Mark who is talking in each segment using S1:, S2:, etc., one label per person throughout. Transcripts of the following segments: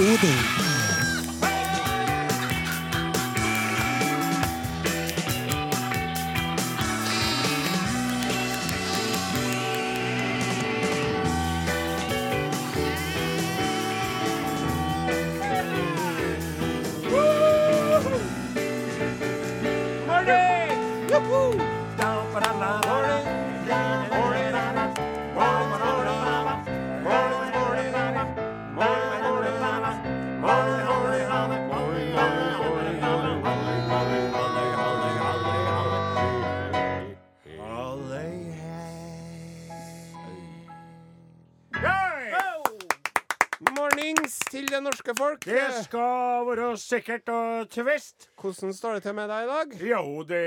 S1: Odin.
S2: Skal være sikkert og tvist.
S3: Hvordan står det til med deg i dag?
S2: Jo, det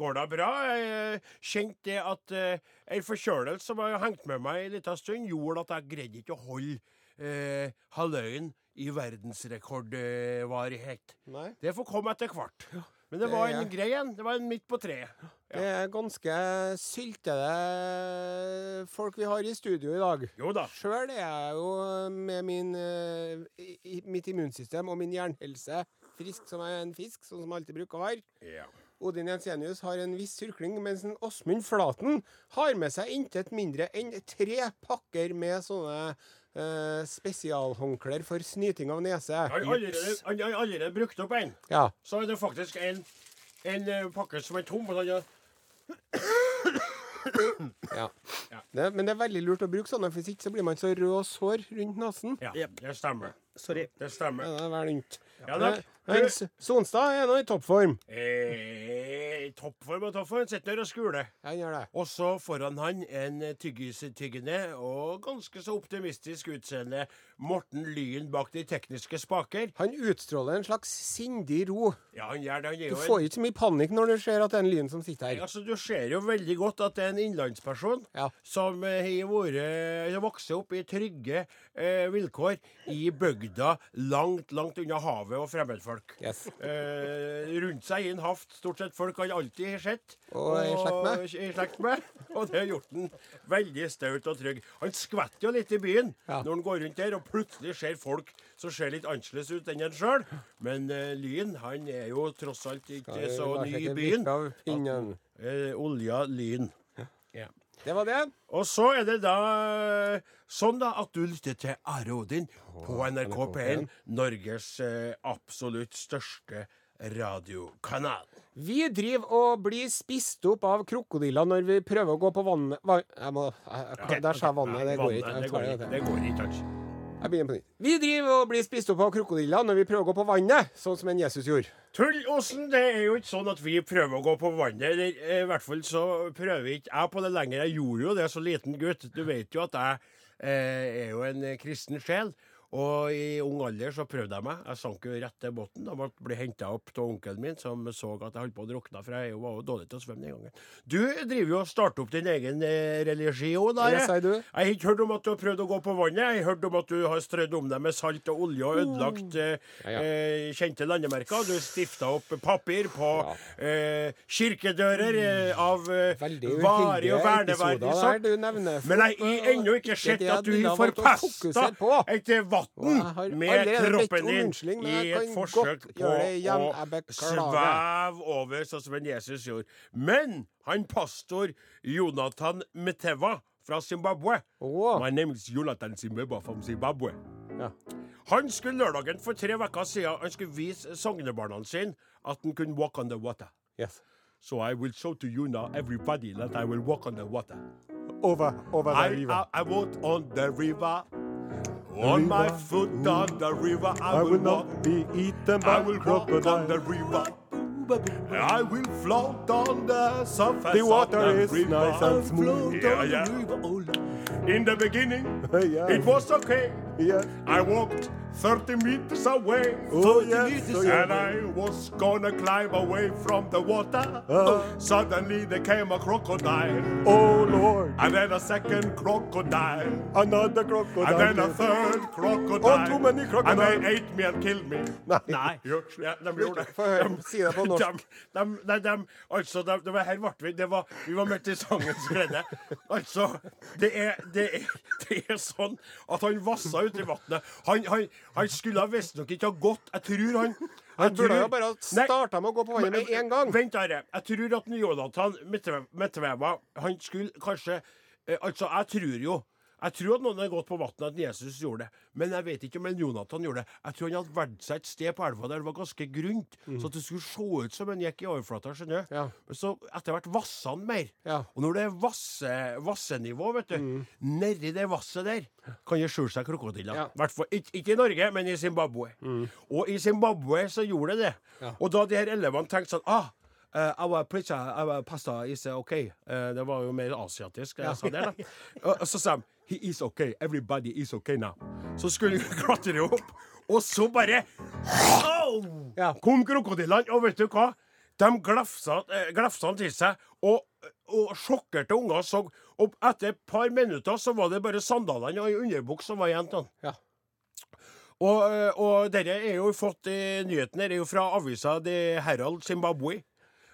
S2: går da bra. Jeg kjente at uh, ei forkjølelse som har hengt med meg en liten stund, gjorde at jeg greide ikke å holde uh, halvøyen i verdensrekordvarighet.
S3: Nei.
S2: Det får komme etter hvert. Men det
S3: det
S2: var
S3: er-
S2: en grei en. Det var en midt på treet.
S3: Det er ganske syltede folk vi har i studio i dag.
S2: Jo da.
S3: Sjøl er jeg jo med min, eh, mitt immunsystem og min jernhelse frisk som en fisk, sånn som jeg alltid bruker å være.
S2: Ja.
S3: Odin Jensenius har en viss surkling, mens en Åsmund Flaten har med seg intet mindre enn tre pakker med sånne eh, spesialhåndklær for snyting av nese.
S2: Han har allerede, han har allerede brukt opp en.
S3: Ja.
S2: Så er det faktisk en, en eh, pakke som er tom. og han har-
S3: ja.
S2: Ja.
S3: Det, men det er veldig lurt å bruke sånne, for hvis ikke så blir man så rød og sår rundt nesen.
S2: Ja, det stemmer.
S4: Sorry.
S2: Det stemmer.
S3: Ja, det er vel rundt.
S2: Ja da.
S3: Eh, Sonstad er nå i toppform.
S2: Eh, toppform og toppform. Sitter der og skuler. Og så foran han en tyggisetyggende og ganske så optimistisk utseende Morten Lyen bak de tekniske spaker.
S3: Han utstråler en slags sindig ro.
S2: Ja, han gjør det. Han
S3: Du får ikke så mye panikk når du ser at det er en Lyen som sitter her.
S2: altså, Du ser jo veldig godt at det er en innlandsperson
S3: Ja.
S2: som har vært har vokst opp i trygge eh, vilkår i bygda langt, langt unna havet og fremmedfolk.
S3: Yes.
S2: Eh, rundt seg i en haft stort sett folk han alltid har sett.
S3: Og er i slekt med.
S2: i slekt med. Og det har gjort han veldig staut og trygg. Han skvetter jo litt i byen
S3: Ja.
S2: når han går rundt der og plutselig ser folk som ser litt annerledes ut enn han sjøl. Men eh, Lyn han er jo tross alt ikke så ny i byen.
S3: pinnen.
S2: Eh, olja Lyn. Ja.
S3: Det var det.
S2: Og så er det da eh, sånn da at du lytter til Are Odin på NRK P1, Norges eh, absolutt største radiokanal.
S3: Vi driver og blir spist opp av krokodiller når vi prøver å gå på vannet jeg, Der sa vannet. Det går ikke.
S2: Det går ikke.
S3: Jeg begynner på nytt. Vi driver og blir spist opp av krokodiller når vi prøver å gå på vannet, sånn som en Jesus gjorde.
S2: Tullåsen, det er jo ikke sånn at vi prøver å gå på vannet. Eller, eh, I hvert fall så prøver ikke jeg på det lenger. Jeg gjorde jo det som liten gutt. Du vet jo at jeg eh, er jo en eh, kristen sjel. Og i ung alder så prøvde jeg meg. Jeg sank jo rett til bunnen. Jeg ble- henta opp av onkelen min, som så at jeg holdt på å drukne, for jeg var jo dårlig til å svømme den gangen. Du driver jo og starter opp din egen religi religion. der.
S3: Sier du.
S2: Jeg har ikke hørt om at du har prøvd å gå på vannet. Jeg har hørt om at du har strødd om deg med salt og olje og ødelagt eh,
S3: Ja, ja.
S2: eh, kjente landemerker. Du stifta opp papir på eh, kirkedører mm. av eh, varig og verneverdig sort. Men jeg har ennå ikke sett at du har
S3: på.
S2: et vann
S3: Og
S2: med kroppen din i et forsøk på å sveve over sånn som en Jesus gjorde. Men han pastor Jonathan Meteva fra Zimbabwe
S3: oh.
S2: My name is Jonathan Zimbabwe from Zimbabwe.
S3: Ja.
S2: Han skulle lørdagen for tre uker siden Han skulle vise sognebarna sine at han kunne walk on the water.
S3: Yes.
S2: So I will show to you now, everybody, that I will walk on the water.
S3: Over, over
S2: I,
S3: the river.
S2: I, I walk on the river. On my foot on the river, I,
S3: I
S2: will
S3: will not be eaten
S2: I
S3: by
S2: will walk on the river. I will float on the surface
S3: The water
S2: of the
S3: is
S2: river.
S3: nice and smooth.
S2: Yeah, yeah. In the beginning,
S3: Yeah.
S2: it was okay.
S3: Yes.
S2: I walked 30 meters away.
S3: Oh, yes. Meters and
S2: And I was gonna climb away from the water.
S3: Uh.
S2: Suddenly there came a crocodile.
S3: Oh Lord.
S2: And then a second crocodile.
S3: Another crocodile.
S2: And then a third crocodile.
S3: Oh, too many
S2: And they ate me and killed me.
S3: Nei.
S2: Nei. Jo, ja, de gjorde det.
S3: Få høre. Si det på norsk.
S2: De, de, de, altså, det var her ble vi det var, Vi var midt i sangens glede. Altså, det er, det, er, det er sånn at han vassa ut i vannet. Han, han, Han skulle visstnok ikke ha gått. Jeg tror han
S3: Han burde jo bare starta med å gå på vannet med en gang.
S2: Vent, Are. Jeg tror at Jonathan Midtveva Han skulle kanskje eh, Altså, jeg tror jo jeg tror at noen har gått på vannet at Jesus gjorde det. Men jeg vet ikke om en Jonathan gjorde det. Jeg tror han hadde valgt seg et sted på elva der det var ganske grunt, så at det skulle se ut som han gikk i overflata. skjønner du?
S3: Mm. Ja.
S2: Men så etter hvert vassa han mer.
S3: Ja.
S2: Og når det er vasse, vassenivå, vet du,
S3: Mm.
S2: nedi det vasset der, kan det skjule seg krokodiller.
S3: Ja.
S2: Hvert Ikke, ikke i Norge, men i Zimbabwe. Og i Zimbabwe så gjorde det det.
S3: Ja.
S2: Og da de her elevene tenkte sånn ah, Uh, our preacher, our pastor is uh, okay. Uh, det var jo mer asiatisk. jeg sa det da. Og så sa de He is okay. Everybody is okay now. Så skulle hun klatre opp, og så bare oh!
S3: Ja.
S2: kom krokodillene. Og vet du hva? De glefsa, eh, glefsa til seg, og, og sjokkerte unger så Og etter et par minutter så var det bare sandalene og ei underbukse som var igjen.
S3: Ja.
S2: Og, eh, og dette er jo fått i nyheten dette er jo fra avisa The Herald Zimbabwe.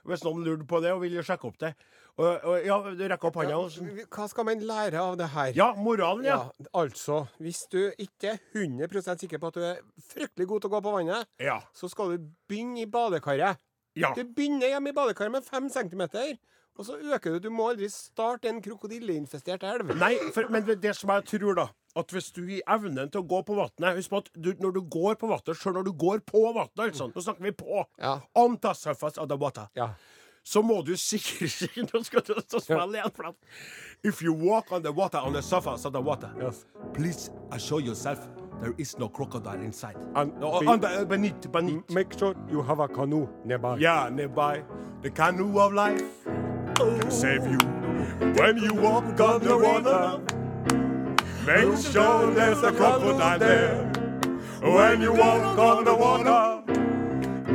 S2: Hvis noen lurte på det og ville sjekke opp det. Og, og ja, du rekker opp hånda. Ja,
S3: Hva skal man lære av det her?
S2: Ja, moralen, ja.
S3: Ja, altså, hvis du ikke er 100% sikker på at du er fryktelig god til å gå på vannet,
S2: Ja.
S3: så skal du begynne i badekaret.
S2: ja.
S3: Du begynner hjemme i badekaret med fem centimeter, og så øker du. Du må aldri starte en krokodilleinfestert elv.
S2: Nei, for, men det, som jeg tror, da At hvis du gir evnen til å gå på vannet Husk på at du, når du går på vannet, sjøl når du går på vannet altså, Nå snakker vi på.
S3: Ja.
S2: On the surface of the water.
S3: Ja.
S2: Så må du sikre Nå skal du spille igjen. for If you walk on the water on the surface of the water,
S3: Yes.
S2: please assure yourself there is no crocodile inside.
S3: And
S2: No,
S3: be-
S2: under, beneath, beneath.
S3: Make sure you have a canoe nearby.
S2: Yeah, nearby. The canoe of life can save you when you walk on the water. Make sure there's a crocodile there. When you walk on the water,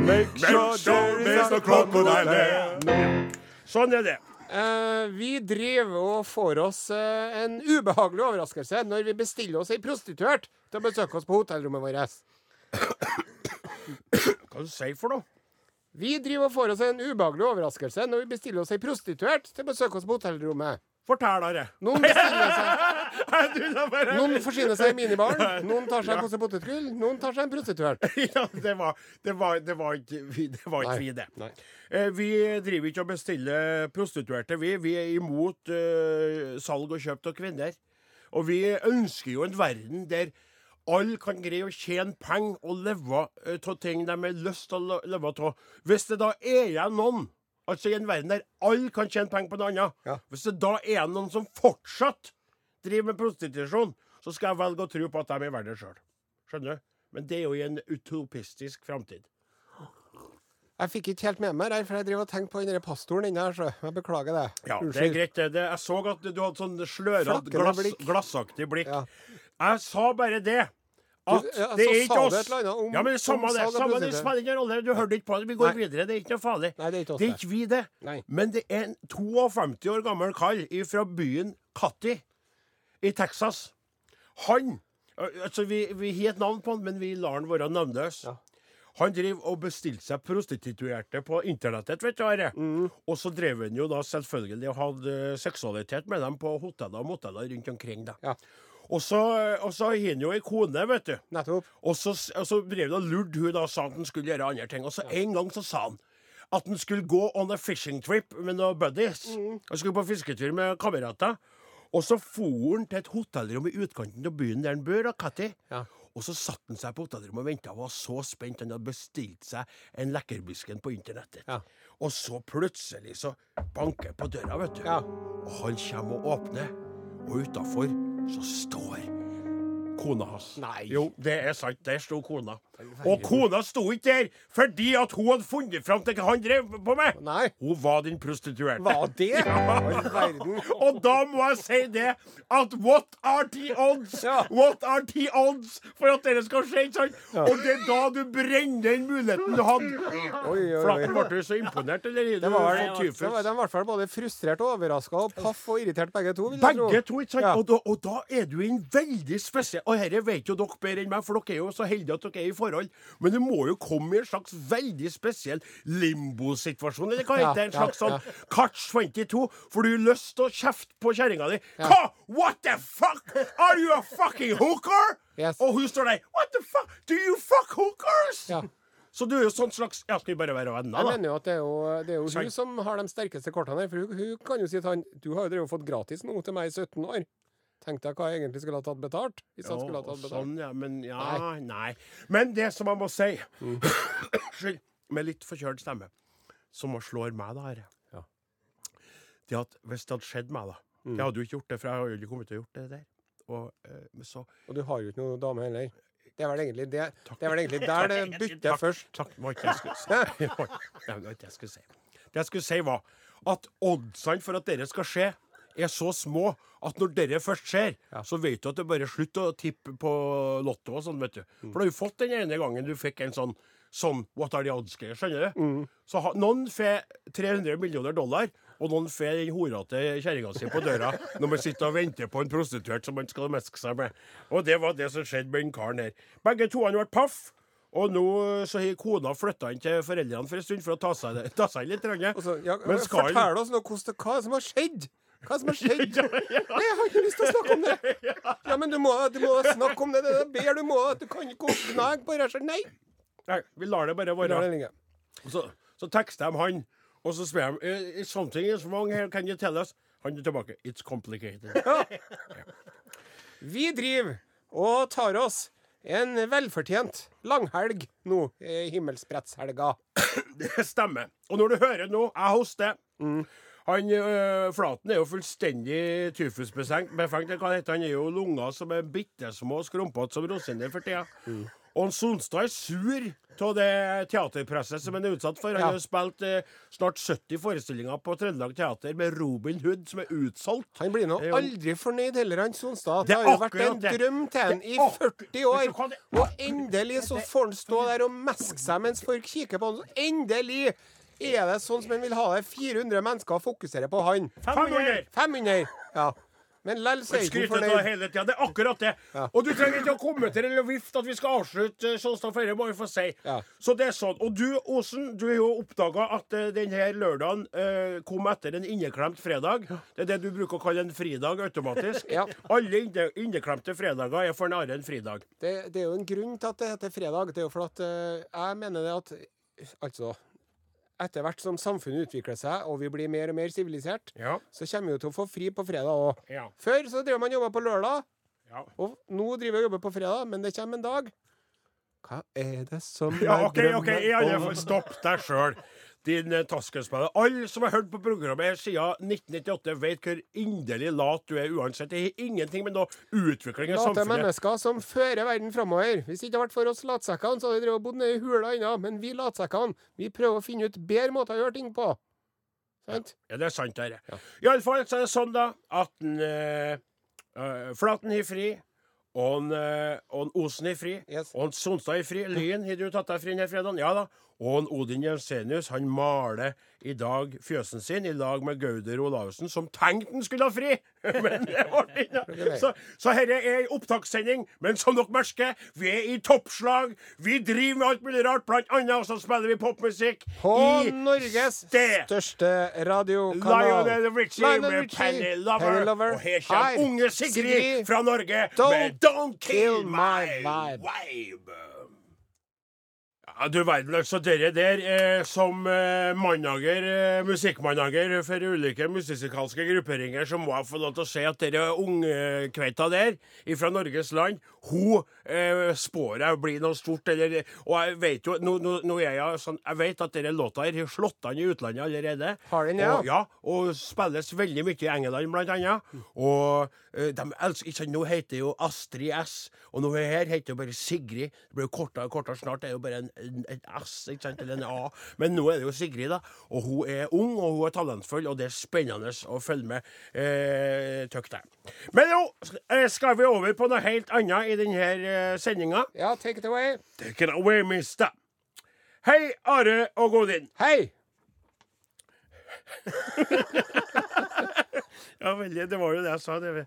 S3: Make
S2: sure there's a crocodile there. Sånn er det.
S3: Uh, vi driver og får oss uh, en ubehagelig overraskelse når vi bestiller oss ei prostituert til å besøke oss på hotellrommet vårt.
S2: Hva du sier for noe?
S3: Vi driver og får oss en ubehagelig overraskelse når vi bestiller oss ei prostituert til å besøke oss på hotellrommet.
S2: Fortell, Are.
S3: Noen bestiller seg Noen forsyner seg i minibaren, noen tar seg en pose potetgull, noen tar seg en prostituert.
S2: ja, det var, det var, det var ikke vi, det. Var ikke vi det.
S3: Nei.
S2: Eh, vi driver ikke og bestiller prostituerte, vi. Vi er imot eh, salg og kjøp av kvinner. Og vi ønsker jo en verden der alle kan greie å tjene penger og leve av ting de har lyst til å leve av. Hvis det da er igjen noen, altså i en verden der alle kan tjene penger på noe annet,
S3: Ja.
S2: hvis det da er noen som fortsatt driver med prostitusjon, så skal jeg velge å tro på at de er verdt det sjøl. Skjønner du? Men det er jo i en utopistisk framtid.
S3: Jeg fikk ikke helt med meg her, for jeg driver og tenkte på den pastoren inni her, så jeg beklager det.
S2: Ja, det er greit. det. Jeg så at du hadde sånn slørete, glass, glassaktig blikk.
S3: Ja.
S2: Jeg sa bare det. At
S3: ja,
S2: det er ikke oss. ja, men samme det. Samme det spiller ingen rolle. Du hørte ikke på det. Vi går
S3: Nei.
S2: videre. Det er ikke noe farlig.
S3: Nei, det er ikke
S2: det er ikke vi, det.
S3: Nei.
S2: Men det er en 52 år gammel kall fra byen Katti i Texas. Han Altså, vi, vi har et navn på han, men vi lar han være navnløs.
S3: Ja.
S2: Han driver og bestilte seg prostituerte på internettet, vet du, Are.
S3: Mm.
S2: Og så drev han jo da selvfølgelig og hadde seksualitet med dem på hoteller og moteller rundt omkring. da.
S3: Ja.
S2: Og så har han jo ei kone, vet du.
S3: Nettopp.
S2: Og så, og så drev han og lurte hun da sa at han skulle gjøre andre ting. Og så en gang så sa han at han skulle gå on a fishing trip med noen buddies.
S3: Mm.
S2: Han skulle på fisketur med kamerater. Og så for han til et hotellrom i utkanten av byen der han bor, og Katty.
S3: Ja.
S2: Og så satte han seg på hotellrommet og venta og var så spent. Han hadde bestilt seg en lekkerbisken på internettet.
S3: Ja.
S2: Og så plutselig så banker på døra, vet du.
S3: Ja.
S2: Og han kommer og åpner, og utafor så står kona hans.
S3: Nei.
S2: Jo, det er sant. Der sto kona. Og kona sto ikke der fordi at hun hadde funnet fram til hva han drev på med.
S3: Nei.
S2: Hun var den prostituerte.
S3: Var det? Ja.
S2: Og da må jeg si det at what are the odds?
S3: Ja.
S2: What are the odds for at dette skal skje? ikke sant? Og det er da du brenner den muligheten du hadde.
S3: Oi, oi,
S2: Flatten,
S3: oi.
S2: ble du så imponert, eller?
S3: Det var,
S2: tyfus.
S3: det var de i hvert fall både frustrert og overraska og paff og irritert begge to.
S2: Begge to, ikke sant?
S3: Ja.
S2: Og, da, og da er du i en veldig spesiell Og dette vet jo dere bedre enn meg, for dere er jo så heldige at dere er i forhold. Men du må jo komme i en slags veldig spesiell limbosituasjon, eller hva heter det? En slags sånn catch 22, for du har lyst til å kjefte på kjerringa di. Hva? What the fuck? Are you a fucking hooker?
S3: Yes.
S2: Og hun står der. What the fuck? Do you fuck hookers?
S3: Ja.
S2: Så du er jo sånn slags Ja, skal vi bare være venner,
S3: Jeg mener jo at det er jo, det er jo hun som har de sterkeste kortene her. For hun, hun kan jo si til han Du har jo drevet og fått gratis nå til meg i 17 år. Tenk deg hva jeg egentlig skulle ha tatt betalt. Hvis jeg skulle ha tatt betalt.
S2: sånn, ja. Men ja, nei. Men det som jeg må si
S3: Mm.
S2: Med litt forkjølt stemme. Som slår meg, da.
S3: Ja.
S2: Det at hvis det hadde skjedd meg, da
S3: Mm.
S2: Jeg hadde jo ikke gjort det, for jeg har jo ikke kommet til å gjort det der. Og eh, så
S3: Og du har jo ikke noen dame heller. Det er vel egentlig, det, det, er vel egentlig der det bytter
S2: Takk.
S3: først.
S2: Takk, det var ikke jeg jeg skulle si. Det jeg skulle si, var at oddsene for at dette skal skje, er så små at når dette først skjer,
S3: Ja.
S2: så vet du at det bare er slutt å tippe på Lotto og sånn, vet du.
S3: Mm.
S2: For du har jo fått den ene gangen du fikk en sånn Sånn What are the odds-greier, skjønner du?
S3: Mm.
S2: Så ha, noen får 300 millioner dollar, og noen får den horete kjerringa si på døra når man sitter og venter på en prostituert som man skal meske seg med. Og det var det som skjedde med den karen her. Begge to han ble paff. Og nå så har kona flytta inn til foreldrene for en stund for å ta seg, ta seg litt. grann.
S3: Og så, ja,
S2: Men skal
S3: fortell oss nå hvordan, hva som har skjedd. Hva som har skjedd. Nei, jeg har ikke lyst til å snakke om det. Ja, men du må, du må snakke om det. Det er bedre du må. Du kan ikke gnage på det. Nei.
S2: Nei, vi lar det bare være. det. Så, så tekster de han, og så spør de "Eh, Something is wrong here, can you tell us? Han er tilbake. It's complicated.
S3: Vi driver og tar oss en velfortjent langhelg nå, i himmelsbrettshelga.
S2: Det stemmer. Og når du hører nå, jeg hoster Han øh, Flaten er jo fullstendig tyfusbefengt. hva heter. Han er jo lunger som er bitte små og skrumpete som rosiner for tida. Og han Sonstad er sur av det teaterpresset som han er utsatt for. Han
S3: Ja.
S2: har spilt eh, snart 70 forestillinger på Trøndelag Teater med Robin Hood, som er utsolgt.
S3: Han blir nå aldri fornøyd heller, han Sonstad.
S2: Det
S3: Det har jo vært en
S2: det.
S3: drøm til han i 40
S2: vet du hva
S3: år. Og endelig så får han stå der og meske seg mens folk kikker på han. Endelig er det sånn som han vil ha det. 400 mennesker fokuserer på han.
S2: 500!
S3: 500! Ja. Men lell så er ikke fornøyd.
S2: hele tiden. Det er akkurat det.
S3: Ja.
S2: Og du trenger ikke å kommentere eller vifte at vi skal avslutte eh, Sånn flere må vi få si.
S3: Ja.
S2: Så det er sånn. Og du, Osen, du har jo oppdaga at uh, denne lørdagen eh, kom etter en inneklemt fredag. Det er det du bruker å kalle en fridag automatisk.
S3: Ja.
S2: Alle inne, inneklemte fredager er for nære en fridag.
S3: Det, det er jo en grunn til at det heter fredag. Det er jo for at uh, jeg mener det at Altså, etter hvert som samfunnet utvikler seg, og vi blir mer og mer sivilisert,
S2: Ja.
S3: så kommer vi jo til å få fri på fredag òg.
S2: Ja.
S3: Før så drev man jobba på lørdag,
S2: Ja.
S3: og nå driver vi og jobber på fredag, men det kommer en dag. Hva er det som
S2: Ja, OK, OK, stopp deg sjøl. Din taskenspiller. taskespiller. Alle som har hørt på programmet siden 1998, vet hvor inderlig lat du er uansett. Det har ingenting med noe utvikling i
S3: Late mennesker som fører verden framover. Hvis det ikke hadde vært for oss latsekkene, så hadde vi bodd nede i hula ennå. Men vi latsekkene, vi prøver å finne ut bedre måter å gjøre ting på. Sant?
S2: Ja, det er sant, det. Ja. Iallfall så er det sånn, da, at en, eh, eh, Flaten har fri, og en, eh, en Osen har fri,
S3: Yes.
S2: og en Sonstad har fri. Lyn har du tatt deg fri denne fredagen? Ja da. Og en Odin Jensenius han maler i dag fjøsen sin i lag med Gauder Olavsen, som tenkte han skulle ha fri! Men det ble ikke. Så, så dette er ei opptakssending, men som dere merker, vi er i toppslag. Vi driver med alt mulig rart, blant annet så spiller vi popmusikk
S3: På
S2: i
S3: Norges
S2: sted.
S3: største radiokanal.
S2: Lionel Richie
S3: Lionel
S2: med
S3: Richie,
S2: Penny Lover.
S3: Penny Lover.
S2: Og her kommer unge Sigrid,
S3: Sigrid,
S2: fra Norge
S3: Don't
S2: med Don't Kill
S3: Kill
S2: My
S3: My Vibe.
S2: Vibe. Ja, du verden, så Dere der eh, som eh, manager, eh, musikkmanager for ulike musikalske grupperinger, så må jeg få lov til å si at dere ungkveita der fra Norges land, hun eh, spår jeg blir noe stort. Eller, og jeg vet jo nå, nå, nå er jeg, sånn, jeg vet at denne låta her har slått an i utlandet allerede.
S3: Har den, ja?
S2: Og, ja, og spilles veldig mye i England, blant annet. Og eh, de elsker ikke Nå heter jo Astrid S, og nå her heter jo bare Sigrid. Det blir jo kortere og kortere snart. Det er jo bare en, en, en S, ikke sant, eller en A. Men nå er det jo Sigrid, da. Og hun er ung, og hun er talentfull, og det er spennende å følge med. Eh, det. Men nå eh, skal vi over på noe helt annet i denne eh, sendinga.
S3: Ja, take it away.
S2: Take it away, mister. Hei, Are og Godin.
S3: Hei!
S2: Ja, veldig. Det var jo det jeg sa. Det,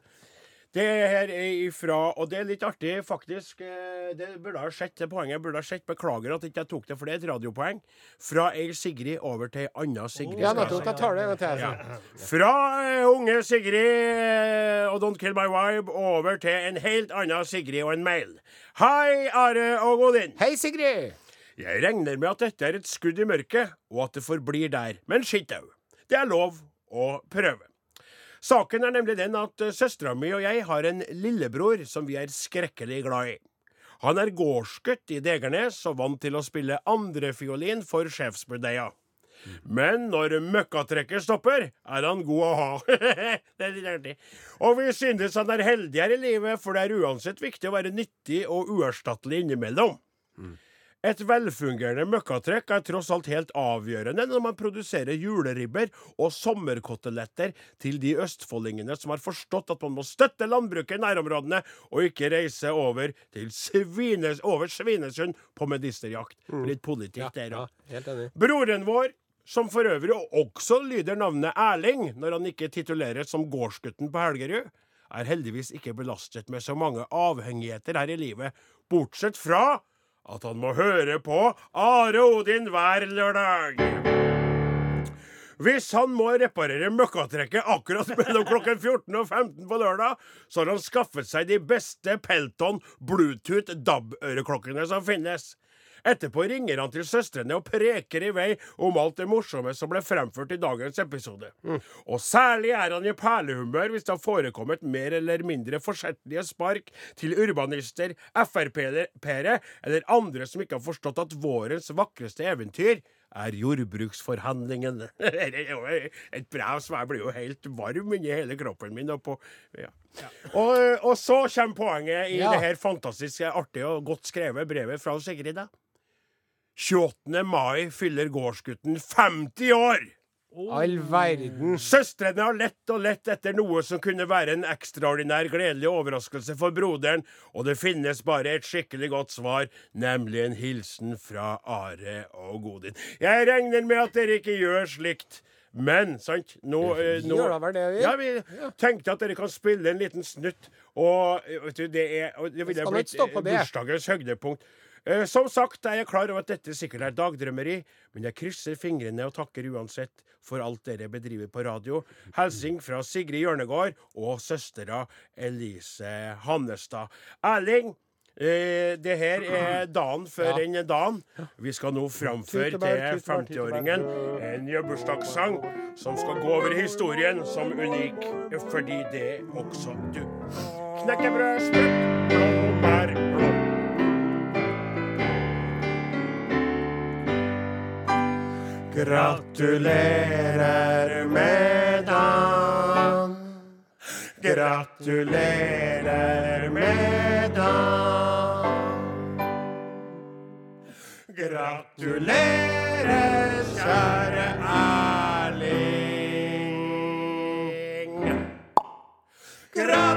S2: Det her er ifra Og det er litt artig, faktisk. eh, Det burde ha skjedd, det poenget. burde ha skjedd. Beklager at ikke jeg tok det, for det er et radiopoeng. Fra ei Sigrid over til ei anna Sigrid.
S3: Ja, nettopp. Jeg tar det gang til.
S2: Ja.
S3: altså.
S2: Fra eh, unge Sigrid og Don't Kill My Vibe over til en helt annen Sigrid og en mail. Hei, Are og Odin.
S3: Hei, Sigrid!
S2: Jeg regner med at dette er et skudd i mørket, og at det forblir der. Men skitt au. Det er lov å prøve. Saken er nemlig den at søstera mi og jeg har en lillebror som vi er skrekkelig glad i. Han er gårdsgutt i Degernes og vant til å spille andrefiolin for sjefsbudeia. Men når møkkatrekket stopper, er han god å ha. det er litt artig. Og vi synes han er heldigere i livet, for det er uansett viktig å være nyttig og uerstattelig innimellom. Et velfungerende møkkatrekk er tross alt helt avgjørende når man produserer juleribber og sommerkoteletter til de østfoldingene som har forstått at man må støtte landbruket i nærområdene, og ikke reise over til Svines, over Svinesund på medisterjakt. Litt politikk der òg.
S3: Ja.
S2: Broren vår, som for øvrig også lyder navnet Erling når han ikke tituleres som gårdsgutten på Helgerud, er heldigvis ikke belastet med så mange avhengigheter her i livet, bortsett fra at han må høre på Are Odin hver lørdag. Hvis han må reparere møkkatrekket akkurat mellom klokken 14 og 15 på lørdag, så har han skaffet seg de beste Pelton Bluetooth DAB-øreklokkene som finnes. Etterpå ringer han til søstrene og preker i vei om alt det morsomme som ble fremført i dagens episode. Og særlig er han i perlehumør hvis det har forekommet mer eller mindre forsettlige spark til urbanister, Frp-ere eller andre som ikke har forstått at vårens vakreste eventyr er jordbruksforhandlingene. Et brev som jeg blir jo helt varm inni hele kroppen min. Og, på, ja. og, og så kommer poenget i
S3: Ja.
S2: det her fantastiske, artige og godt skrevet brevet fra Sigrid. da. 28. mai fyller gårdsgutten 50 år!
S3: All verden.
S2: Søstrene har lett og lett etter noe som kunne være en ekstraordinær gledelig overraskelse for broderen, og det finnes bare et skikkelig godt svar, nemlig en hilsen fra Are og Godin. Jeg regner med at dere ikke gjør slikt. Men, sant nå, eh, nå
S3: det, vi.
S2: Ja, vi tenkte at dere kan spille en liten snutt. Og eh, vet du, det er og Det ville blitt bursdagens høydepunkt. Eh, Som sagt er jeg klar over at dette sikkert er dagdrømmeri, men jeg krysser fingrene og takker uansett for alt dere bedriver på radio. Hilsing fra Sigrid Hjørnegård og søstera Elise Hannestad. Erling, eh, det her er dagen før
S3: Ja.
S2: den dagen. Vi skal nå framføre til 50-åringen en bursdagssang som skal gå over historien som unik, fordi det er også du. Knekkebrød, sprøtt, blå. Gratulerer med dagen. Gratulerer med dagen. Gratulerer, kjære Erling. Gratulerer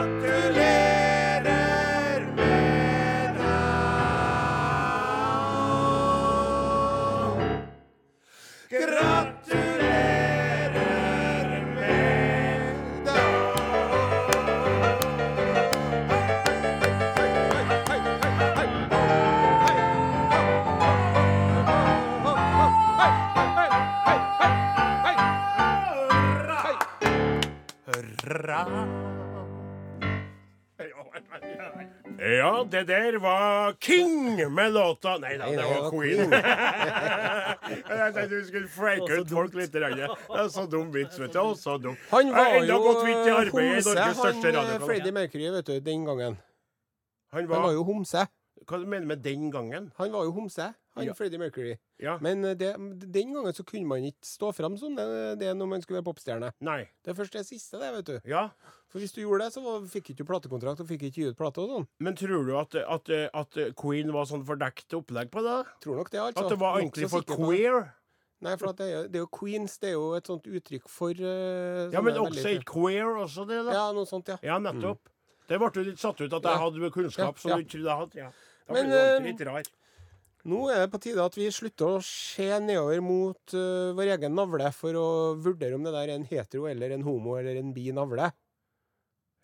S2: Ja, det der var King med låta Nei da, det var
S3: var
S2: Queen. Jeg tenkte du skulle freake ut folk litt. Det er så dum vits, vet du. Så dum.
S3: Han var jo homse, han eh. Freddie Mercury, vet du, den gangen.
S2: Han
S3: Han var
S2: var
S3: jo homse.
S2: Hva du mener med den gangen?
S3: Han var jo homse, han
S2: Ja.
S3: Freddie Mercury.
S2: Ja.
S3: Men eh, det, den gangen så kunne man ikke stå fram som det, det når man skulle være popstjerne.
S2: Nei.
S3: Det er først det siste, det, vet du.
S2: Ja.
S3: For hvis du gjorde det, så var, fikk ikke du platekontrakt og fikk ikke gi ut plate og sånn.
S2: Men tror du at, at, at Queen var sånn fordekt opplegg på det?
S3: Tror nok det, altså.
S2: At det var egentlig for
S3: på
S2: queer?
S3: Nei, for det, er, det er jo queens. Det er jo et sånt uttrykk for uh,
S2: Ja, men også queer også, det, da?
S3: Ja, noe sånt, ja.
S2: Ja, nettopp. Det ble jo litt satt ut at jeg hadde kunnskap som du ikke trodde jeg hadde. Ja. Da
S3: Men,
S2: ble du alltid
S3: eh,
S2: litt rar.
S3: Nå er det på tide at vi slutter å se nedover mot uh, vår egen navle for å vurdere om det der er en hetero eller en homo eller en bi navle.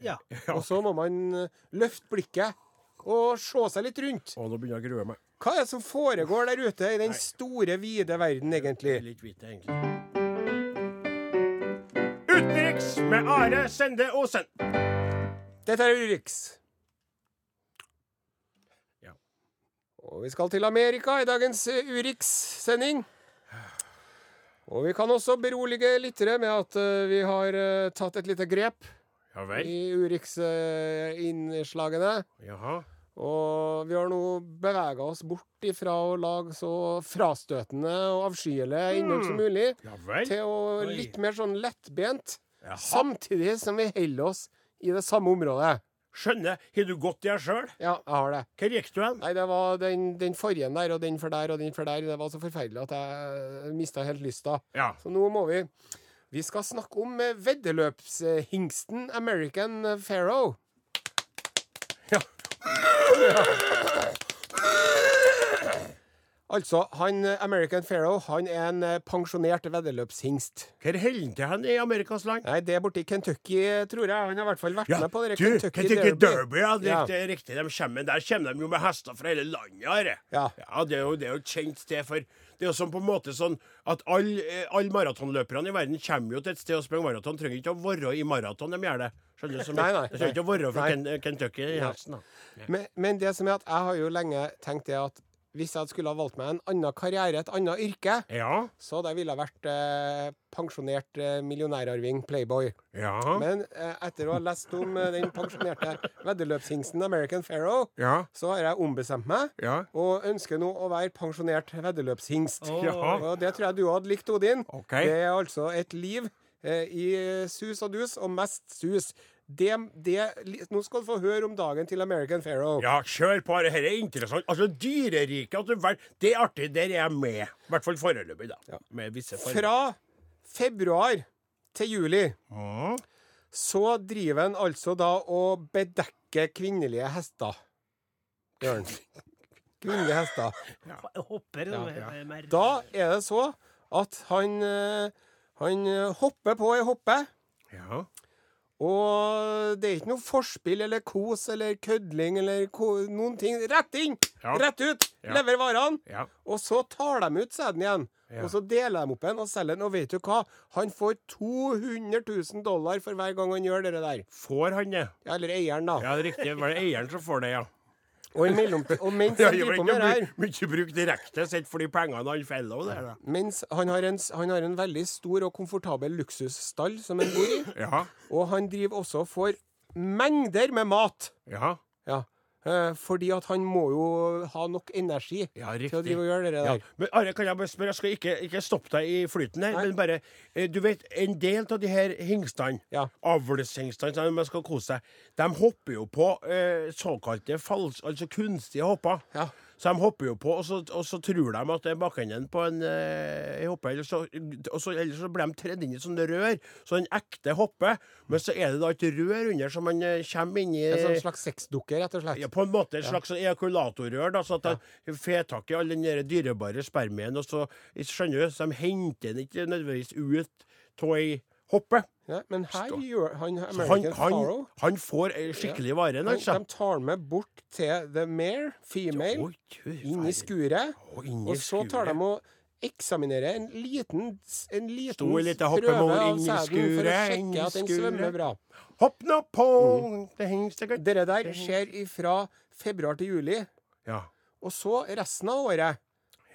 S1: Ja.
S3: Og så må man eh, løfte blikket og se seg litt rundt.
S2: Å, nå begynner jeg å grue meg.
S3: Hva er det som foregår der ute i den store, vide verden, egentlig?
S2: Litt hvite, egentlig. Utenriks med Are Sende Osen.
S3: Dette er Urix. Og vi skal til Amerika i dagens eh, Urix-sending. Og vi kan også berolige lyttere med at eh, vi har eh, tatt et lite grep
S2: Ja
S3: i Urix-innslagene.
S2: Jaha.
S3: Og vi har nå bevega oss bort ifra å lage så frastøtende og avskyelige innhold som mulig,
S2: Ja
S3: til å litt mer sånn lettbent,
S2: Jaha.
S3: samtidig som vi holder oss i det samme området.
S2: Skjønner. Har du gått der sjøl?
S3: Ja, jeg har det.
S2: Hvor gikk du hen?
S3: Nei, det var den, den forrige der, og den for der, og den for der. Det var så forferdelig at jeg mista helt lysta.
S2: Ja.
S3: Så nå må vi Vi skal snakke om eh, veddeløpshingsten American Pharaoh.
S2: Ja. Ja.
S3: Altså, han eh, American Pharaoh han er en eh, pensjonert veddeløpshingst.
S2: Hvor holder han til hen i Amerikas land?
S3: Nei, det er borti Kentucky, tror jeg. Han har i hvert fall vært med på det
S2: du,
S3: Kentucky,
S2: Kentucky
S3: Derby.
S2: Derby. Ja, det,
S3: Ja.
S2: det er riktig. De kommer, der kommer de jo med hester fra hele landet. Are.
S3: Ja.
S2: Ja, det er jo, det er jo et kjent sted for Det er jo sånn på en måte sånn at alle all maratonløperne i verden kommer jo til et sted og springer maraton. Trenger ikke å være i maraton, de gjør det. Skjønner du? Som,
S3: Nei, nei,
S2: de trenger ikke å være fra. Ken, Kentucky i hesten. da.
S3: Men, men det som er at jeg har jo lenge tenkt det at hvis jeg skulle ha valgt meg en annen karriere, et annet yrke,
S2: Ja.
S3: så ville jeg vært eh, pensjonert eh, millionærarving, playboy.
S2: Ja.
S3: Men eh, etter å ha lest om eh, den pensjonerte veddeløpshingsten American Pharaoh,
S2: Ja.
S3: så har jeg ombestemt meg,
S2: Ja.
S3: og ønsker nå å være pensjonert veddeløpshingst.
S2: Oh.
S3: Og det tror jeg du hadde likt, Odin.
S2: Okay.
S3: Det er altså et liv eh, i sus og dus, og mest sus. Det, det, nå skal du få høre om dagen til American Pharaoh.
S2: Ja, kjør på. Dette er interessant. Altså, Dyreriket altså, Det er artig. Der er jeg med. I hvert fall foreløpig, da. Med visse forbehold.
S3: Fra februar til juli
S2: mm.
S3: så driver han altså da og bedekker kvinnelige hester. Jørn. Kvinnelige hester.
S1: Ja. hopper.
S3: Ja,
S1: ja.
S3: Da er det så at han, eh, han hopper på ei hoppe.
S2: ja.
S3: Og det er ikke noe forspill eller kos eller kødling eller ko noen ting. Rett inn!
S2: Ja.
S3: Rett ut!
S2: Ja.
S3: Lever varene.
S2: Ja.
S3: Og så tar de ut sæden igjen. Og så deler de opp en og selger den. Og vet du hva? Han får 200 000 dollar for hver gang han gjør det der.
S2: Får han det?
S3: Ja, eller eieren, da.
S2: Ja, det er riktig. Var det eieren som får det, ja.
S3: Og, og mens han driver på med det her
S2: mye, bruk direkte sett for de pengene han feller der, da.
S3: Mens han har, en, han har en veldig stor og komfortabel luksusstall som han bor i.
S2: Ja.
S3: Og han driver også og får mengder med mat.
S2: Ja.
S3: Ja. Eh, fordi at han må jo ha nok energi
S2: Ja,
S3: til å drive og gjøre det
S2: Ja.
S3: der.
S2: Men Are, kan jeg bare spørre, jeg skal ikke, ikke stoppe deg i flyten her,
S3: Nei.
S2: men bare eh, Du vet, en del av de her hingstene,
S3: Ja.
S2: avlshingstene som man skal kose seg, de hopper jo på eh, såkalte falske, altså kunstige hopper.
S3: Ja.
S2: Så de hopper jo på, og så, og så tror de at det er bakenden på en eh, hoppe, eller så, så, eller så blir de tredd inn i sånne rør, så den ekte hopper, men så er det da et rør under, så man eh, kommer inn i
S3: En sånn slags sexdukke, rett og slett.
S2: ja, på en måte et slags ja. ejakulatorrør, da, så at de får tak i all den dyrebare spermien, og så skjønner du, så de henter den ikke nødvendigvis ut av ei hoppe.
S3: Ja, men her gjør han
S2: han,
S3: American
S2: han,
S3: Pharaoh
S2: han får skikkelig vare,
S3: han,
S2: altså.
S3: De tar med bort til the mare, female, inn i skuret.
S2: Å, inn i
S3: Og så tar de og eksaminerer en liten, en liten prøve av sæden for å sjekke at den svømmer bra.
S2: Hopp nå på
S3: Mm.
S2: det
S3: der skjer fra februar til juli.
S2: Ja.
S3: Og så resten av året.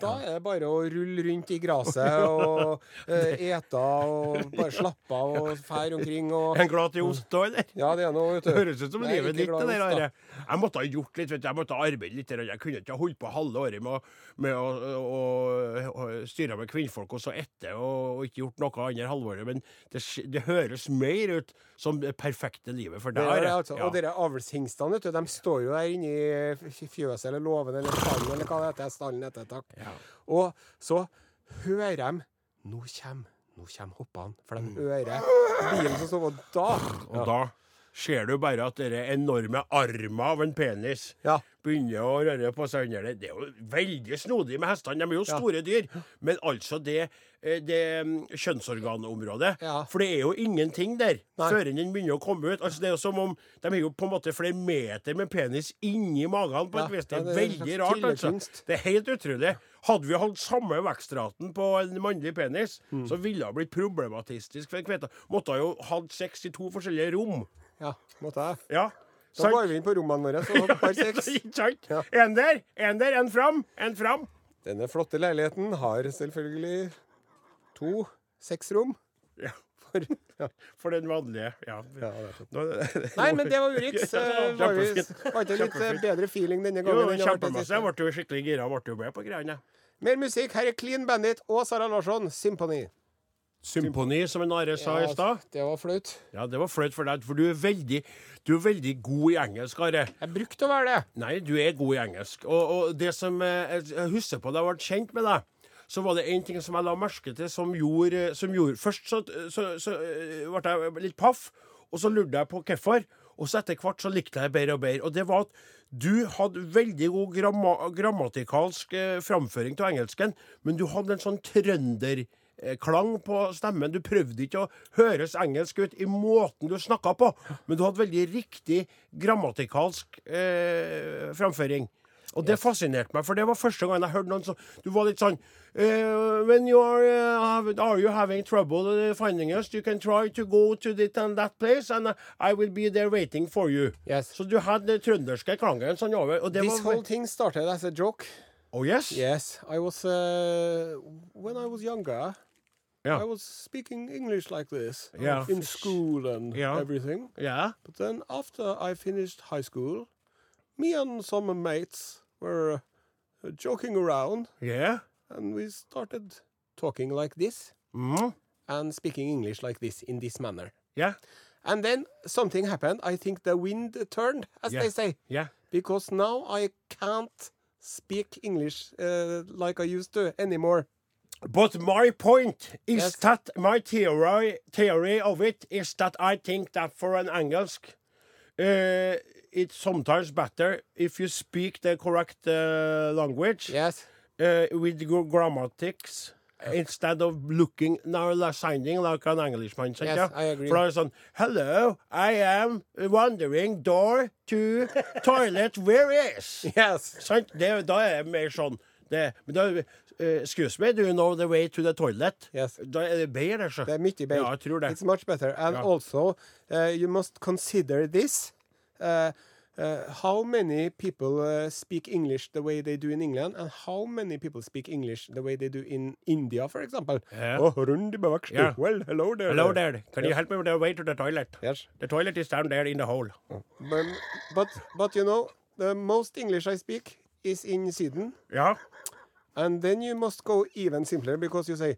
S3: Da er det bare å rulle rundt i gresset og eh, ete og bare slappe av og fære omkring og
S2: En glad til ost òg, eller?
S3: Ja, det er noe, vet du.
S2: Høres ut som
S3: Nei,
S2: livet ditt, det der. Jeg måtte ha gjort litt, vet du. Jeg måtte ha arbeidet litt. Jeg kunne ikke ha holdt på halve året med, med å, å, å styre med kvinnfolk og så etter, og, og ikke gjort noe annet halvåret. Men det, det høres mer ut som det perfekte livet for deg.
S3: det, altså.
S2: Ja.
S3: Og dere avlshingstene, vet du, de står jo der inne i fjøset eller låven eller stallen eller hva det heter. Stallen heter, takk.
S2: Ja.
S3: Og så hører de Nå kommer nå kjem hoppene. For
S2: Mm.
S3: de hører bilen som står Og da
S2: Og da ser du bare at den enorme armen av en penis
S3: Ja.
S2: begynner å røre på seg under det. Det er jo veldig snodig med hestene. De er jo store dyr. Men altså det, eh, det mm, kjønnsorganområdet
S3: Ja.
S2: For det er jo ingenting der
S3: Nei.
S2: før den begynner å komme ut. Altså Det er jo som om De er jo på en måte flere meter med penis inni magen på et vis. Det
S3: ja,
S2: er veldig rart, altså. Det er helt utrolig. Hadde vi hatt samme vekstraten på en mannlig penis,
S3: Mm.
S2: så ville det blitt problematistisk for kvinne. Måtte ha jo hatt sex i to forskjellige rom.
S3: Ja, måtte jeg.
S2: Ja.
S3: Da går vi inn på rommene våre sex. Ja.
S2: En der, en der, en fram, en fram.
S3: Denne flotte leiligheten har selvfølgelig to sexrom.
S2: Ja.
S3: For, ja.
S2: For den vanlige. Ja.
S3: Ja, Nei, men det var Urix. Eh, Var ikke litt eh, bedre feeling denne gangen? Jo,
S2: kjempemasse. Jeg ble jo skikkelig gira. Ble jo med på greiene.
S3: Mer musikk. Her er Clean Bandit og Sara Larsson, Symphony.
S2: Symfoni, som en Are sa i stad.
S3: det var flaut.
S2: Ja, det var flaut for deg, for du er veldig, du er veldig god i engelsk, Are.
S3: Jeg brukte å være det.
S2: Nei, du er god i engelsk. Og, og det som eh, jeg husker på da jeg ble kjent med deg, så var det en ting som jeg la merke til som gjorde, som gjorde Først så, så, så så ble jeg litt paff, og så lurte jeg på hvorfor. Og så etter hvert så likte jeg bedre og bedre. Og det var at du hadde veldig god gramma, grammatikalsk eh, framføring av engelsken, men du hadde en sånn trønderklang på stemmen. Du prøvde ikke å høres engelsk ut i måten du snakka på, men du hadde veldig riktig grammatikalsk eh, framføring. Og det fascinerte meg, for det var første gang jeg hørte noen som Du var litt sånn uh, When you are, uh, have- are you having trouble eh, finding us, you can try to go to this and that place, and I will be there waiting for you.
S3: Yes.
S2: Så du hadde den trønderske klangen sånn over. Og det
S3: This
S2: var
S3: whole thing started as a joke.
S2: Oh yes?
S3: Yes, I was uh, when I was younger.
S2: Yeah.
S3: I was speaking English like this
S2: Yeah.
S3: in school and
S2: Yeah.
S3: everything.
S2: Yeah.
S3: But then after I finished high school, me and some mates were uh, joking around,
S2: Yeah.
S3: and we started talking like this
S2: Mm.
S3: and speaking English like this in this manner.
S2: Yeah.
S3: And then something happened. I think the wind turned, as
S2: Yeah.
S3: they say,
S2: Yeah.
S3: because now I can't speak English uh, like I used to anymore.
S2: But my point is
S3: Yes.
S2: that my theory theory of it is that I think that for an engelsk, uh, it's sometimes better if you speak the correct uh, language
S3: Yes.
S2: uh, with grammatics. Instead of looking now like sounding like an Englishman.
S3: Yes,
S2: yeah?
S3: I agree.
S2: For sånn Hello, I am wandering door to toilet. Where is?
S3: Yes.
S2: Sant? Det, da er det mer sånn det, men da, eh, Excuse me, do you know the way to the toilet?
S3: Yes.
S2: Da er det bedre, så.
S3: Det er mye bedre.
S2: Ja, jeg tror det.
S3: It's much better. And
S2: Ja.
S3: also, uh, you must consider this. Uh, how many people speak English the way they do in England, and how many people speak English the way they do in India, for example?
S2: Yeah.
S3: Oh, Bavakshti. Well, hello there.
S2: Hello there. Can you help me with the way to the toilet?
S3: Yes.
S2: The toilet is down there in the hole.
S3: But, but, but you know, the most English I speak is in Sweden.
S2: Ja.
S3: And then you must go even simpler because you say,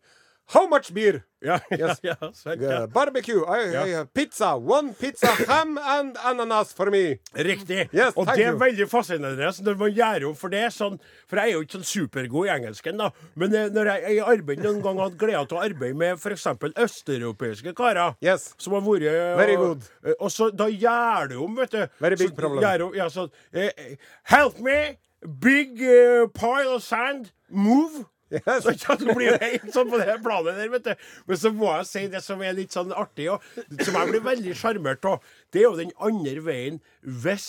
S3: How much beer?
S2: Ja,
S3: Yes.
S2: ja, ja,
S3: Uh,
S2: ja.
S3: barbecue. I. I have pizza. One pizza, ham and ananas for me.
S2: Riktig.
S3: Yes,
S2: og det er
S3: you.
S2: veldig fascinerende når man gjør om for det. Sånn, for jeg er jo ikke sånn supergod i engelsken, da. Men eh, når jeg i arbeid noen gang hadde gleda til å arbeide med f.eks. østeuropeiske karer
S3: Yes.
S2: som har vært eh,
S3: Very
S2: og-
S3: good.
S2: eh, Og så da gjør du om, vet du.
S3: Very big
S2: så,
S3: problem.
S2: om- ja, så, eh, help me, big uh, pile of sand, move.
S3: Yes.
S2: Så ja, det blir helt sånn på det planet der, vet du. Men så må jeg si det som er litt sånn artig, og som jeg blir veldig sjarmert av. Det er jo den andre veien hvis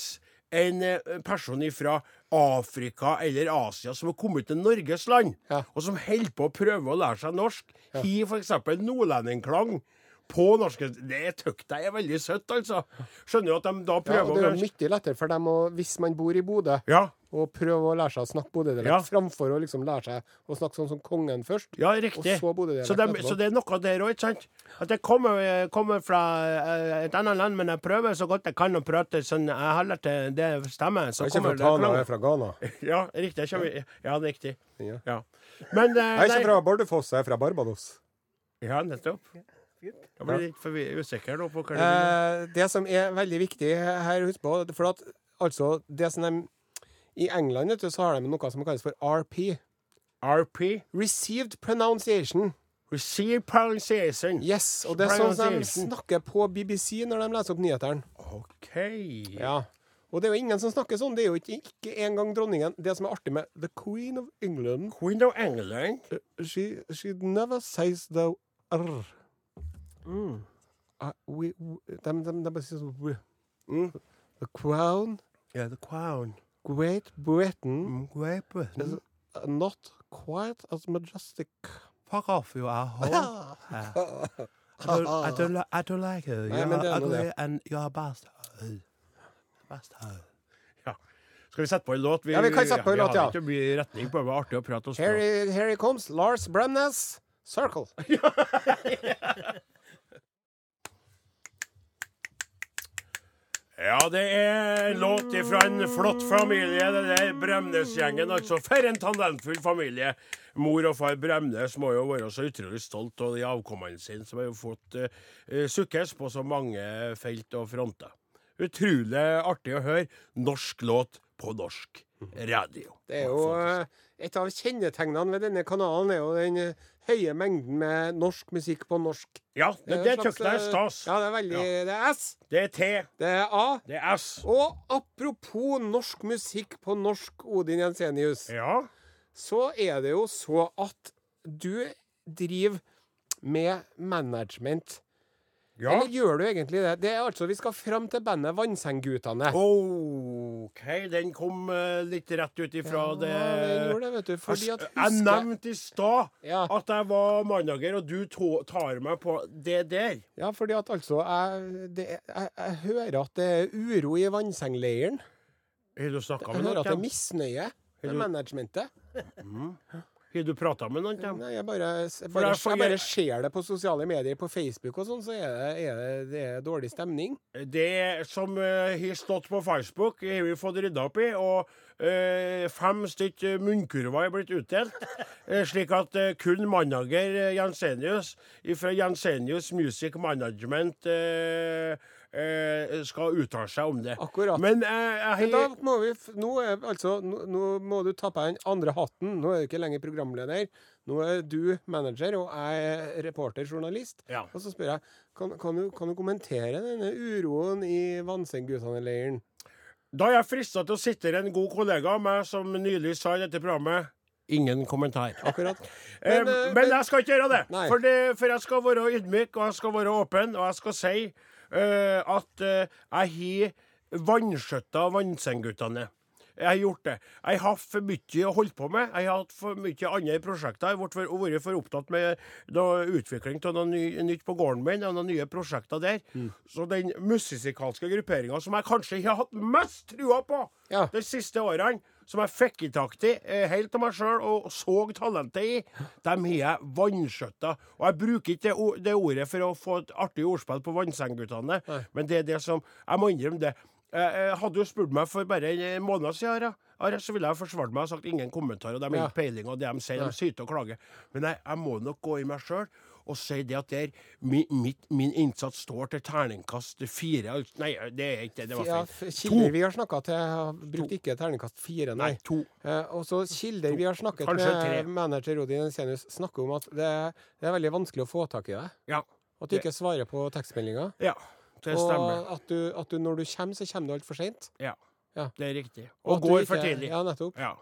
S2: en eh, person fra Afrika eller Asia som har kommet til Norges land,
S3: Ja.
S2: og som holder på å prøve å lære seg norsk, har f.eks. nordlendingklang på norsk Det tykker jeg er veldig søtt, altså. Skjønner du at de da
S3: Ja,
S2: prøver
S3: og det er jo mye lettere for dem å, hvis man bor i Bodø,
S2: Ja,
S3: å prøve å lære seg å snakke bodødialekt,
S2: Ja.
S3: framfor å liksom lære seg å snakke sånn som kongen først.
S2: Ja, riktig.
S3: Og så
S2: så, det, så det er noe der òg, ikke sant? At jeg kommer, kommer fra eh, et annet land, men jeg prøver så godt jeg kan å prate sånn Jeg holder til det stemmer. Så
S3: Jeg
S2: kommer ikke
S3: fra Tana, jeg er fra Ghana.
S2: Ja, riktig. Jeg kommer, ja, er riktig.
S3: Ja.
S2: Ja. Men uh,
S3: Jeg er ikke fra Bardufoss, jeg er fra Barbados.
S2: Ja, nettopp. Da blir litt forvi- usikker nå på hva det
S3: Eh, det som er veldig viktig her, husk på For at altså det som de, I England vet du, så har de noe som kalles for RP.
S2: RP.
S3: Received pronunciation.
S2: Receive pronunciation.
S3: Yes, og det er sånn som de snakker på BBC når de leser opp nyhetene.
S2: OK.
S3: Ja. Og det er jo ingen som snakker sånn. Det er jo ikke, ikke engang dronningen. Det som er artig med The Queen of England
S2: Queen of England.
S3: uh, She, she never says the r.
S2: Mm.
S3: Uh, we, we, de, de, de bare sier sånn.
S2: Mm.
S3: The Crown,
S2: Yeah, the crown.
S3: Great Britain
S2: Mm, Great Britain.
S3: is not quite as majestic.
S2: Fuck off, you asshole. I don't, I don't, li- I don't like.
S3: Nei,
S2: You're
S3: Nei,
S2: ugly and you're a bastard. Bastard. Ja. Skal vi sette på en låt?
S3: Ja, vi kan sette på en låt, ja.
S2: Vi har ikke mye retning på det. Det var artig å prate oss
S3: Here here he comes, Lars Bremnes, Circle.
S2: Ja, det er låt fra en flott familie, det der Bremnes-gjengen. Altså, for en talentfull familie. Mor og far Bremnes må jo være så utrolig stolt av de avkommene sine, som har jo fått uh, sukkes på så mange felt og fronter. Utrolig artig å høre norsk låt på norsk radio.
S3: Det er jo eh, Et av kjennetegnene ved denne kanalen er jo den eh, høye mengden med norsk musikk på norsk.
S2: Ja, det, det
S3: slags,
S2: jeg er
S3: eh,
S2: stas.
S3: Ja, det er veldig Det er S,
S2: Det er T,
S3: det er A.
S2: det er S.
S3: Og apropos norsk musikk på norsk, Odin Jensenius,
S2: Ja.
S3: så er det jo så at du driver med management.
S2: Ja.
S3: Eller gjør du egentlig det? Det er altså, Vi skal fram til bandet Vannsengguttene.
S2: OK, den kom eh, litt rett ut ifra det
S3: Ja, den gjorde det, vet du. Fordi at
S2: Jeg nevnte i stad
S3: Ja.
S2: at jeg var mannager, og du tar meg på det der.
S3: Ja, fordi at altså jeg, det, jeg, jeg hører at det er uro i vannsengleiren.
S2: Har du snakka
S3: Jeg hører at det er misnøye med
S2: managementet.
S3: managementet.
S2: Har du prata med noen?
S3: Nei, jeg bare, jeg bare, jeg bare ser det på sosiale medier, på Facebook og sånn, så er det, er det, det er dårlig stemning.
S2: Det som uh, har stått på Facebook, har vi fått rydda opp i. Og uh, fem stykk eh, munnkurver er blitt utdelt. slik at uh, kun manager Jensenius fra Jensenius Music Management eh, eh, skal uttale seg om det.
S3: Akkurat.
S2: Men eh,
S3: Men da må vi nå, er, altså, nå, nå må du ta på deg den andre hatten. Nå er du ikke lenger programleder. Nå er du manager, og jeg er reporter, journalist.
S2: Ja.
S3: Og så spør jeg kan, kan, du, kan du kommentere denne uroen i Vannsengguttene-leiren?
S2: Da er jeg frista til å sitte en god kollega av meg som nylig sa i dette programmet Ingen kommentar.
S3: Akkurat.
S2: Men,
S3: Men, eh,
S2: men jeg skal ikke gjøre det. For, det. for jeg skal være ydmyk, og jeg skal være åpen, og jeg skal si eh, at eh, jeg har vanskjøtta Vannsengguttene. Jeg har gjort det. Jeg har hatt for mye å holde på med. Jeg har hatt for mye andre prosjekter. Jeg har vært vært for opptatt med utvikling av noe ny, nytt på gården min, og noen nye prosjekter der.
S3: Mm.
S2: Så den musikalske grupperinga som jeg kanskje har hatt mest trua på
S3: Ja.
S2: de siste årene, som jeg fikk i takt i eh, helt av meg sjøl og så talentet i, dem har jeg vanskjøtta. Og jeg bruker ikke det, det ordet for å få et artig ordspill på Vannsengguttene, men det er det som Jeg må innrømme det. Jeg, hadde jo spurt meg for bare en måned siden, Are, så ville jeg forsvart meg og sagt ingen kommentar. Og de har ikke peiling, og det de sier, de syter og klager. Men jeg, jeg må nok gå i meg sjøl og sier det at der, min, mitt, min innsats står til terningkast fire. Nei, det er ikke det. Det var feil.
S3: Ja, kilder vi har snakka til, har brukt ikke terningkast fire, nei.
S2: Nei, to.
S3: Eh, og så kilder vi har snakket
S2: Kanskje
S3: med
S2: tre.
S3: manager Odin Ensenius, snakker om at det, det er veldig vanskelig å få tak i deg.
S2: Ja.
S3: At du ikke svarer på tekstmeldinger.
S2: Ja, det stemmer.
S3: Og at du, at du når du kommer, så kommer du altfor seint.
S2: Ja.
S3: Ja.
S2: Det er riktig.
S3: Og
S2: Og går
S3: ikke-
S2: for tidlig.
S3: Ja, nettopp.
S2: Ja.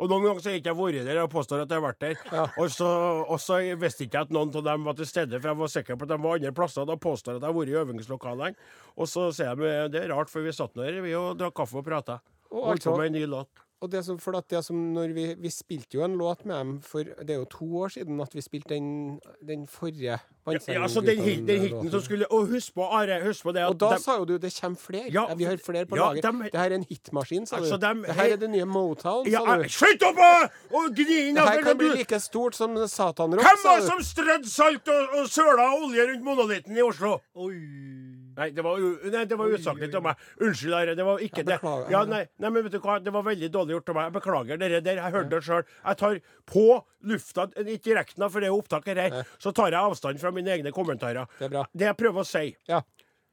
S2: Og noen ganger så har jeg ikke vært der og påstår at jeg har vært der.
S3: Ja.
S2: Og, så, og så visste ikke at noen av dem var til stede, for jeg var sikker på at de var andre plasser. Da påstår jeg at jeg har vært i øvingslokalene. Og så sier de det er rart, for vi satt nå her vi og drakk kaffe og prata.
S3: Og
S2: Holdt på
S3: altså-
S2: med en ny låt.
S3: Og det som, for at det som når vi, vi spilte jo en låt med dem for Det er jo to år siden at vi spilte den, den forrige
S2: Ja, altså den, hit, den hiten som skulle Og husk på, Are, husk på det at
S3: Og da
S2: de,
S3: sa jo du det kommer flere.
S2: Ja,
S3: Ja, vi har flere på
S2: ja,
S3: lager.
S2: De,
S3: det her er en hitmaskin, sa
S2: Altså,
S3: du.
S2: De,
S3: det her er det nye Motown,
S2: ja,
S3: sa du.
S2: Slutt opp og gni inn!
S3: Det her kan bli like stort som satanrock,
S2: Hvem
S3: sa
S2: var det som strødde salt og, og søla olje rundt monolitten i Oslo? Nei, det var, nei, det var usaklig av meg. Unnskyld, Are. Det var ikke det. Ja, nei, nei, men vet du hva? Det var veldig dårlig gjort av meg. Jeg beklager dere der. Jeg hørte det sjøl. Jeg tar på lufta, ikke direkten, for det er opptaket her, så tar jeg avstand fra mine egne kommentarer.
S3: Det er bra.
S2: Det jeg prøver å si
S3: Ja.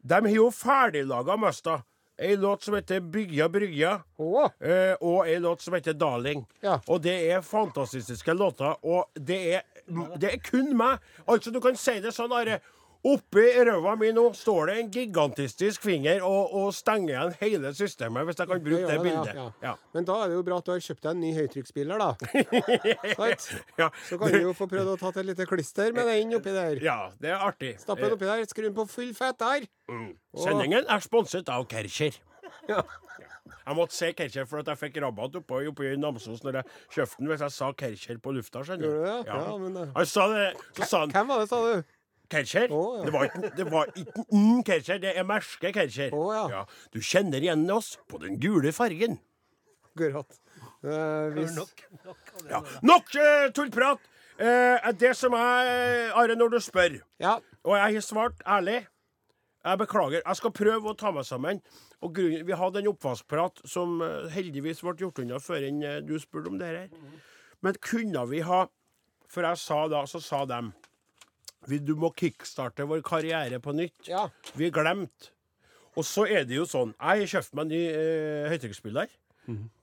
S2: De har jo ferdiglaga Møsta.
S5: ei låt som heter 'Bygja brygja'.
S3: oh.
S5: eh, og ei låt som heter 'Darling'.
S3: Ja.
S5: Og det er fantastiske låter, og det er, det er kun meg. Altså, du kan si det sånn, Are. Oppi røva mi nå står det en gigantistisk finger og, og stenger igjen hele systemet, hvis jeg kan bruke det
S3: det,
S5: bildet.
S3: ja,
S5: Ja.
S3: Men da er det jo bra at du har kjøpt deg en ny høytrykksspiller, da.
S5: Ja.
S3: Så kan du jo få prøvd å ta et lite klister med den oppi der.
S5: ja, det er artig.
S3: Stapp den oppi der, skru den på full fett der.
S5: Mm. Sendingen er sponset av Kercher.
S3: Ja.
S5: Jeg måtte si Kercher for at jeg fikk rabatt oppe, oppe i Namsos når jeg kjøpte den hvis jeg sa Kercher på lufta. skjønner
S3: du Ja, Ja, men, eh,
S5: Han sa det, så sa han
S3: Hvem var det, sa du?
S5: Kercher?
S3: Oh, ja.
S5: Det var ikke det var ikke mm, Kercher, det er merske Kercher.
S3: Oh, ja.
S5: Du kjenner igjen oss på den gule fargen.
S3: Akkurat. Eh, hvis,
S5: Ja. Nok eh, tullprat! Eh, det som jeg Are, når du spør,
S3: ja.
S5: og jeg har svart ærlig Jeg beklager. Jeg skal prøve å ta meg sammen. Og grunnen, Vi hadde en oppvaskprat som eh, heldigvis ble gjort unna før enn eh, du spurte om det her. Men kunne vi ha For jeg sa da, så sa dem vi, Du må kickstarte vår karriere på nytt.
S3: Ja.
S5: Vi glemt Og så er det jo sånn Jeg har kjøpt meg en ny eh, høytrykksspiller.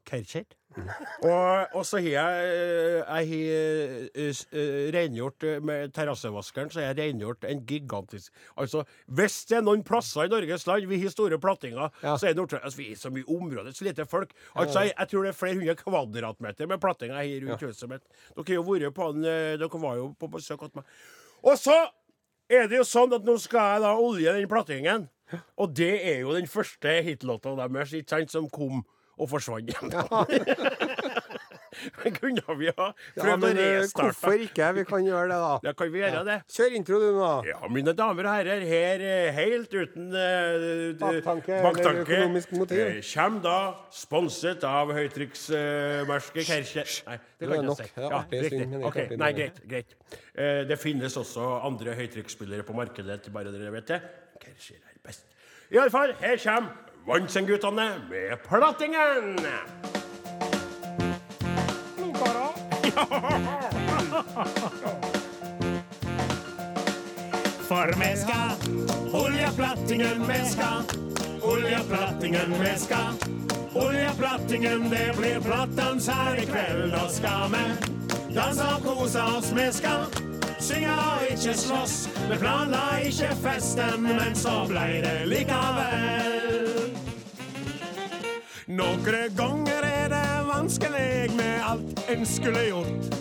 S5: Kercher. Og, og så har jeg eh, Jeg har eh, eh, rengjort med terrassevaskeren, så har jeg rengjort en gigantisk Altså, hvis det er noen plasser i Norges land vi har store plattinger,
S3: Ja.
S5: så er det Nord-Trøndelag altså, Vi er så mye område, så lite folk. Altså, jeg, jeg tror det er flere hundre kvadratmeter med plattinger her rundt huset mitt. Dere jo på Dere var jo på besøk hos meg. Og så er det jo sånn at nå skal jeg da olje den plattingen. Og det er jo den første hitlåta deres, som kom og forsvant. Men Kunne vi ha
S3: ja,
S5: prøvd å
S3: men eh,
S5: restarte?
S3: hvorfor ikke? Vi kan gjøre det, da.
S5: Ja, kan vi gjøre det?
S3: Kjør intro, du, nå.
S5: Ja, mine damer og herrer, her eh, helt uten uh,
S3: Baktanke eller økonomisk motiv.
S5: uh, Kjem da sponset av høytrykksmerket Kercher. Nei, det
S3: Det
S5: kan jeg si.
S3: Artig
S5: riktig.
S3: sving, men ikke
S5: Ok,
S3: artig
S5: Nei, greit. greit. Uh, Det finnes også andre høytrykksspillere på markedet, bare dere vet det. Kercher er best. Iallfall, her kommer Vansen-guttene med Plattingen!
S2: For vi skal olje plattingen, vi skal olje plattingen, vi skal olje plattingen, det blir plattans her i kveld. Da skal vi danse og kose oss, vi skal synge og ikke slåss. Vi planla ikke festen, men så blei det likevel. Noen ganger er vanskelig med alt en skulle gjort.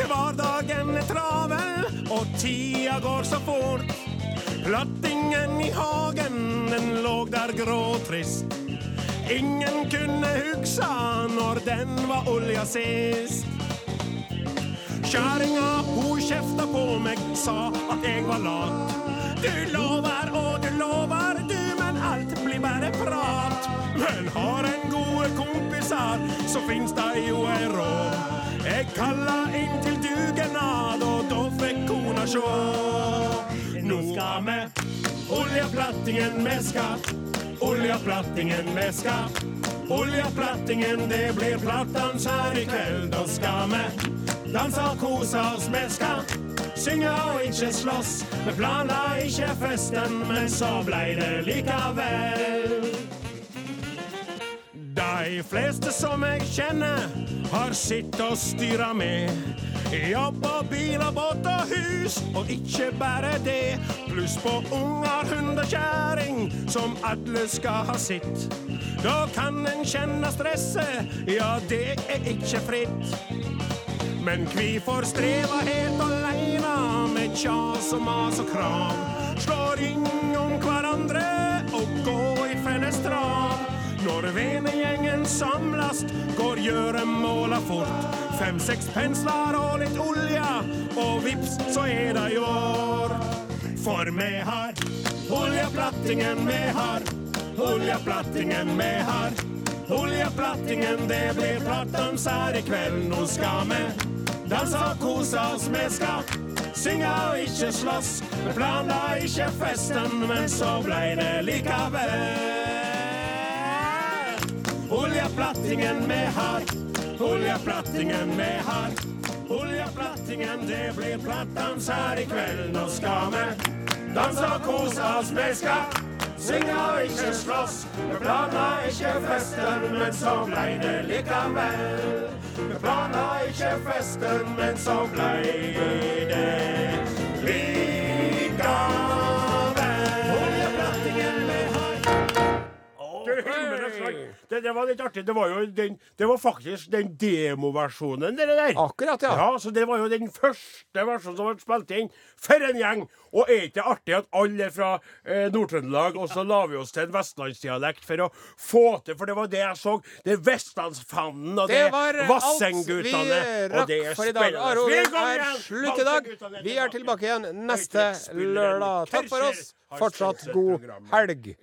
S2: Hverdagen er travel, og tida går så fort. Plattingen i hagen, den lå der grå og trist. Ingen kunne hugsa når den var olja sist. Kjerringa, hun kjefta på meg, sa at jeg var lat. Du lover og du lover, du, men alt blir bare prat. Men har en gode kompiser, så finnes det jo ei råd. Jeg kalla inn til dugnad, og da fikk kona sjå. Nå skal vi oljeplattingen, me skal oljeplattingen, me skal oljeplattingen, det blir plattans her i kveld. Da skal vi danse og kose oss, me skal synge og ikke slåss. Vi planla ikke festen, men så blei det likevel. De fleste som jeg kjenner, har sitt å styre med. Jobb og bil og båt og hus, og ikke bare det. Pluss på unger, hund og kjerring, som alle skal ha sitt. Da kan en kjenne stresset, ja, det er ikke fritt. Men kvifor streva helt aleine med kjas og mas og krav? Slå ring om hverandre Når vennegjengen samlast, går gjøremåla fort. Fem-seks pensler og litt olje, og vips, så er det i år. For me har oljeplattingen, me har oljeplattingen, me har oljeplattingen. Det blir plattans her i kveld, nå skal vi danse og kose oss, me skal synge og ikke slåss. Planla ikke festen, men så blei det likevel. Oljeplattingen vi har, oljeplattingen vi har. Oljeplattingen, det blir plattans her i kveld. Nå skal vi danse og kose oss, vi skal
S1: Synga ikke slåss, vi planla ikke festen, men så blei det likevel. Vi planla ikke festen, men så blei det likevel.
S2: Det, det var litt artig. Det var jo den, det var faktisk den demoversjonen, det der.
S3: Akkurat, ja.
S2: Ja, så Det var jo den første versjonen som ble spilt inn for en gjeng. Og er ikke det artig at alle er fra eh, Nord-Trøndelag, og så la vi oss til en vestlandsdialekt for å få til For det var det jeg så. Det er Vestlandsfanden og det, er Vassendgutane. Og det er spennende. Vi er
S3: slutt i dag. Vi er tilbake igjen neste lørdag. Takk for oss. Fortsatt god helg.